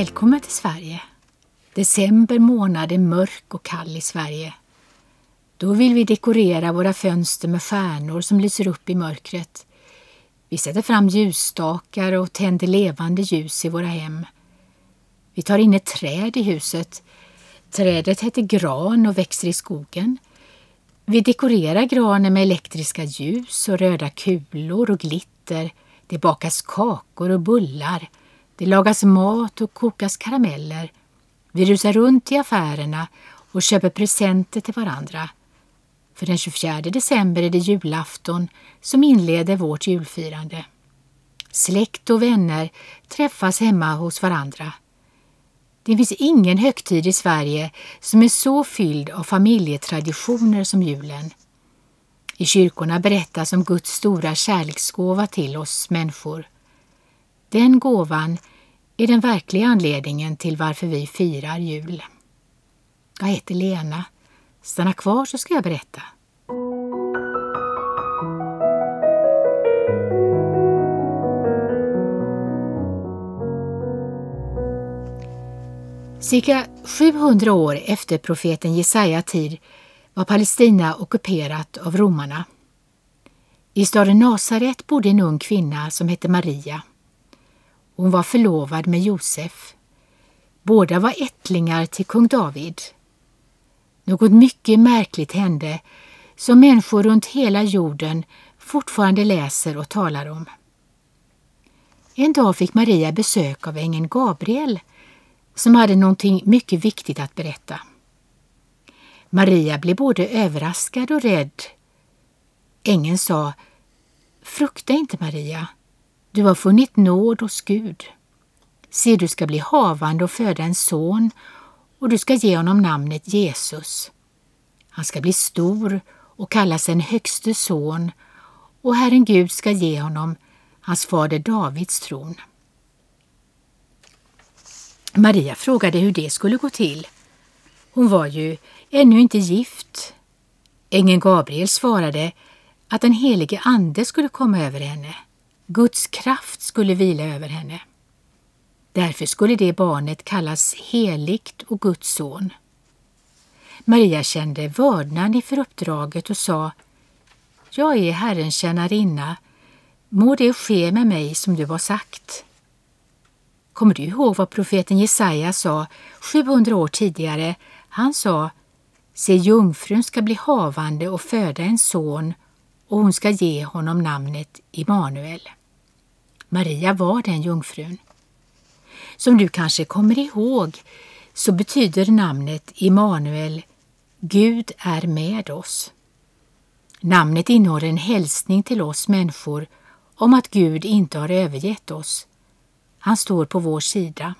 Välkommen till Sverige. December månad är mörk och kall i Sverige. Då vill vi dekorera våra fönster med stjärnor som lyser upp i mörkret. Vi sätter fram ljusstakar och tänder levande ljus i våra hem. Vi tar in ett träd i huset. Trädet heter gran och växer i skogen. Vi dekorerar granen med elektriska ljus och röda kulor och glitter. Det bakas kakor och bullar. Det lagas mat och kokas karameller. Vi rusar runt i affärerna och köper presenter till varandra. För den 24 december är det julafton som inleder vårt julfirande. Släkt och vänner träffas hemma hos varandra. Det finns ingen högtid i Sverige som är så fylld av familjetraditioner som julen. I kyrkorna berättas om Guds stora kärleksgåva till oss människor. Den gåvan är den verkliga anledningen till varför vi firar jul. Jag heter Lena. Stanna kvar så ska jag berätta. Cirka 700 år efter profeten Jesaja tid var Palestina ockuperat av romarna. I staden Nasaret bodde en ung kvinna som hette Maria. Hon var förlovad med Josef. Båda var ättlingar till kung David. Något mycket märkligt hände som människor runt hela jorden fortfarande läser och talar om. En dag fick Maria besök av ängeln Gabriel som hade någonting mycket viktigt att berätta. Maria blev både överraskad och rädd. Ängeln sa Frukta inte Maria, du har funnit nåd hos Gud. Se, du ska bli havande och föda en son och du ska ge honom namnet Jesus. Han ska bli stor och kallas en högste son och Herren Gud ska ge honom hans fader Davids tron. Maria frågade hur det skulle gå till. Hon var ju ännu inte gift. Ängeln Gabriel svarade att den helige Ande skulle komma över henne. Guds kraft skulle vila över henne. Därför skulle det barnet kallas heligt och Guds son. Maria kände vördnad inför uppdraget och sa Jag är Herrens tjänarinna. Må det ske med mig som du har sagt. Kommer du ihåg vad profeten Jesaja sa 700 år tidigare? Han sa Se, jungfrun ska bli havande och föda en son och hon ska ge honom namnet Immanuel. Maria var den jungfrun. Som du kanske kommer ihåg så betyder namnet Immanuel Gud är med oss. Namnet innehåller en hälsning till oss människor om att Gud inte har övergett oss. Han står på vår sida.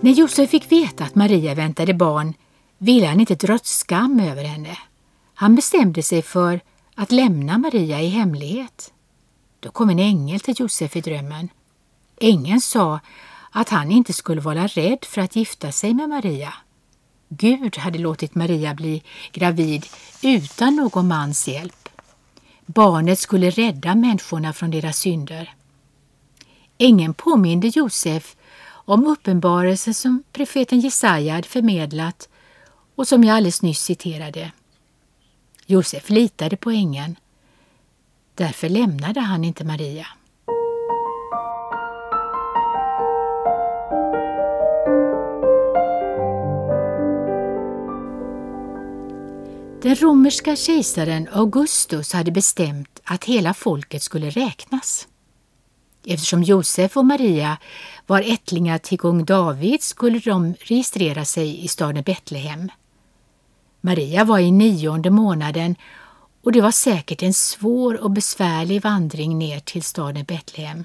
När Josef fick veta att Maria väntade barn ville han inte dra skam över henne. Han bestämde sig för att lämna Maria i hemlighet. Då kom en ängel till Josef i drömmen. Ängeln sa att han inte skulle vara rädd för att gifta sig med Maria. Gud hade låtit Maria bli gravid utan någon mans hjälp. Barnet skulle rädda människorna från deras synder. Ängeln påminde Josef om uppenbarelsen som profeten Jesaja hade förmedlat och som jag alldeles nyss citerade. Josef litade på ängeln. Därför lämnade han inte Maria. Den romerska kejsaren Augustus hade bestämt att hela folket skulle räknas. Eftersom Josef och Maria var ättlingar till kung David skulle de registrera sig i staden Betlehem. Maria var i nionde månaden och det var säkert en svår och besvärlig vandring ner till staden Betlehem.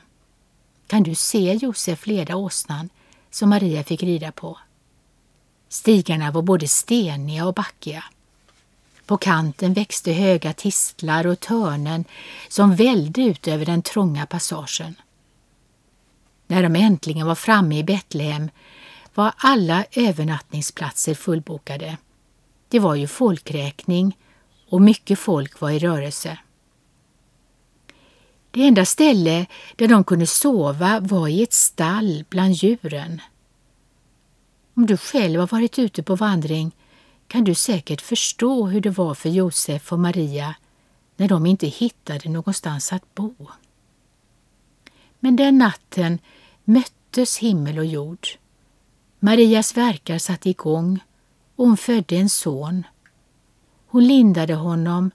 Kan du se Josef leda åsnan som Maria fick rida på? Stigarna var både steniga och backiga. På kanten växte höga tistlar och törnen som vällde ut över den trånga passagen. När de äntligen var framme i Betlehem var alla övernattningsplatser fullbokade. Det var ju folkräkning och mycket folk var i rörelse. Det enda ställe där de kunde sova var i ett stall bland djuren. Om du själv har varit ute på vandring kan du säkert förstå hur det var för Josef och Maria när de inte hittade någonstans att bo. Men den natten möttes himmel och jord. Marias verkar satte igång och hon födde en son. Hon lindade honom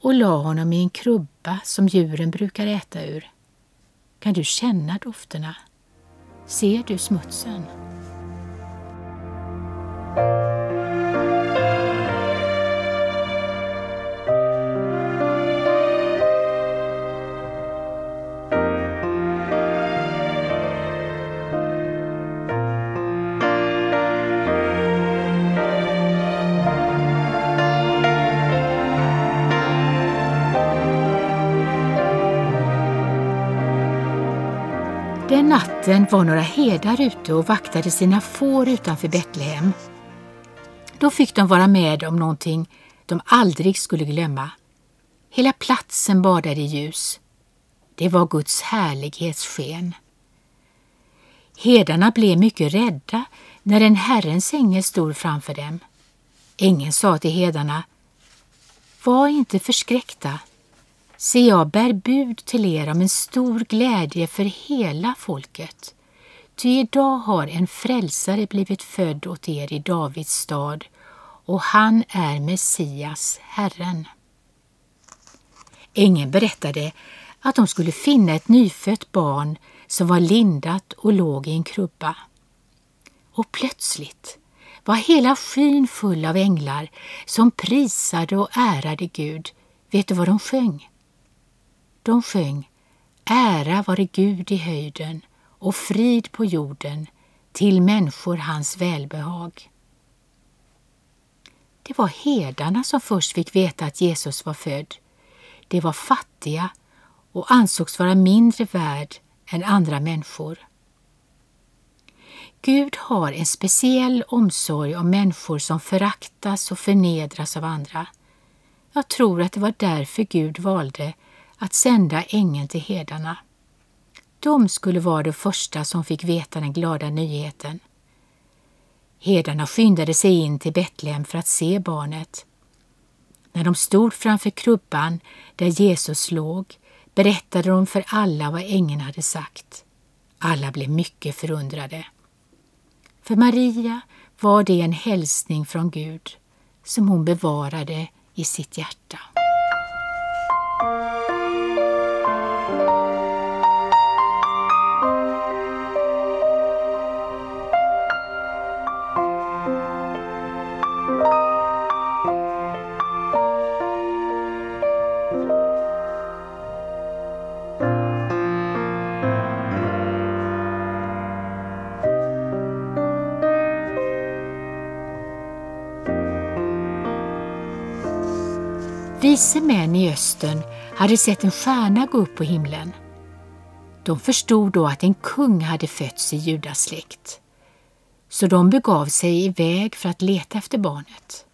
och la honom i en krubba som djuren brukar äta ur. Kan du känna dofterna? Ser du smutsen? Natten var några herdar ute och vaktade sina får utanför Betlehem. Då fick de vara med om någonting de aldrig skulle glömma. Hela platsen badade i ljus. Det var Guds härlighetssken. Herdarna blev mycket rädda när en Herrens ängel stod framför dem. Ängeln sa till herdarna Var inte förskräckta. Se, jag bär bud till er om en stor glädje för hela folket. Ty idag har en frälsare blivit född åt er i Davids stad och han är Messias, Herren. Ängeln berättade att de skulle finna ett nyfött barn som var lindat och låg i en krubba. Och plötsligt var hela skyn full av änglar som prisade och ärade Gud. Vet du vad de sjöng? De sjöng Ära vare Gud i höjden och frid på jorden till människor hans välbehag. Det var herdarna som först fick veta att Jesus var född. De var fattiga och ansågs vara mindre värd än andra människor. Gud har en speciell omsorg om människor som föraktas och förnedras av andra. Jag tror att det var därför Gud valde att sända ängeln till herdarna. De skulle vara de första som fick veta den glada nyheten. Herdarna skyndade sig in till Betlehem för att se barnet. När de stod framför krubban där Jesus låg berättade de för alla vad ängeln hade sagt. Alla blev mycket förundrade. För Maria var det en hälsning från Gud som hon bevarade i sitt hjärta. Vise män i östern hade sett en stjärna gå upp på himlen. De förstod då att en kung hade fötts i Judas släkt. Så de begav sig iväg för att leta efter barnet.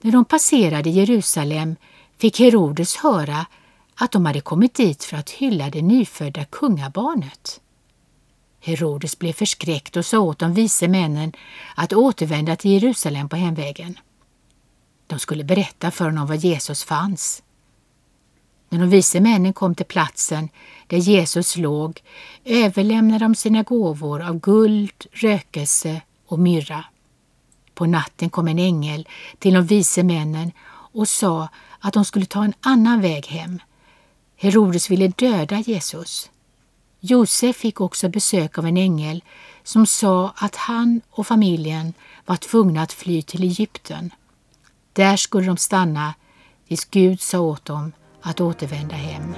När de passerade Jerusalem fick Herodes höra att de hade kommit dit för att hylla det nyfödda kungabarnet. Herodes blev förskräckt och sa åt de vise männen att återvända till Jerusalem på hemvägen. De skulle berätta för honom var Jesus fanns. När de vise männen kom till platsen där Jesus låg överlämnade de sina gåvor av guld, rökelse och myrra. På natten kom en ängel till de vise männen och sa att de skulle ta en annan väg hem. Herodes ville döda Jesus. Josef fick också besök av en ängel som sa att han och familjen var tvungna att fly till Egypten. Där skulle de stanna tills Gud sa åt dem att återvända hem.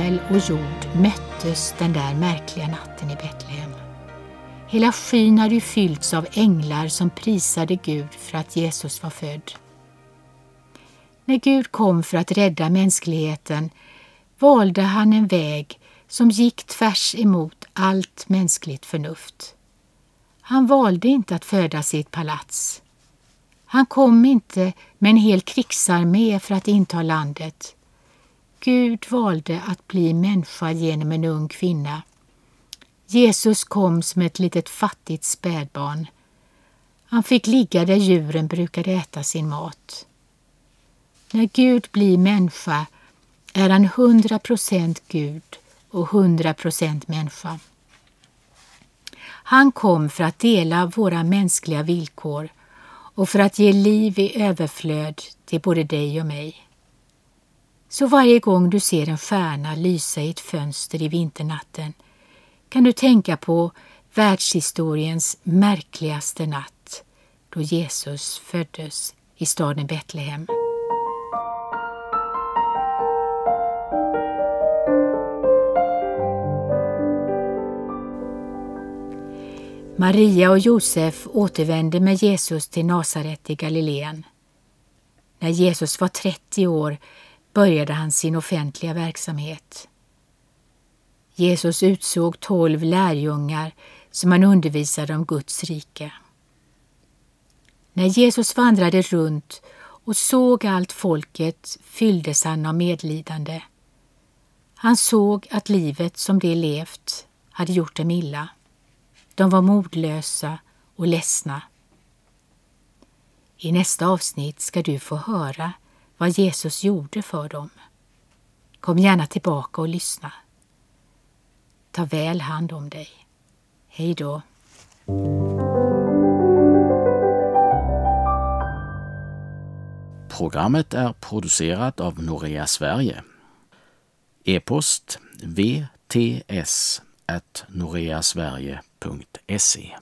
Himmel och jord möttes den där märkliga natten i Betlehem. Hela skyn hade ju fyllts av änglar som prisade Gud för att Jesus var född. När Gud kom för att rädda mänskligheten valde han en väg som gick tvärs emot allt mänskligt förnuft. Han valde inte att födas i ett palats. Han kom inte med en hel krigsarmé för att inta landet. Gud valde att bli människa genom en ung kvinna. Jesus kom som ett litet fattigt spädbarn. Han fick ligga där djuren brukade äta sin mat. När Gud blir människa är han hundra procent Gud och hundra procent människa. Han kom för att dela våra mänskliga villkor och för att ge liv i överflöd till både dig och mig. Så varje gång du ser en stjärna lysa i ett fönster i vinternatten kan du tänka på världshistoriens märkligaste natt då Jesus föddes i staden Betlehem. Maria och Josef återvände med Jesus till Nasaret i Galileen. När Jesus var 30 år började han sin offentliga verksamhet. Jesus utsåg tolv lärjungar som han undervisade om Guds rike. När Jesus vandrade runt och såg allt folket fylldes han av medlidande. Han såg att livet som de levt hade gjort dem illa. De var modlösa och ledsna. I nästa avsnitt ska du få höra vad Jesus gjorde för dem. Kom gärna tillbaka och lyssna. Ta väl hand om dig. Hej då. Programmet är producerat av Norea Sverige. E-post vts noreasverige.se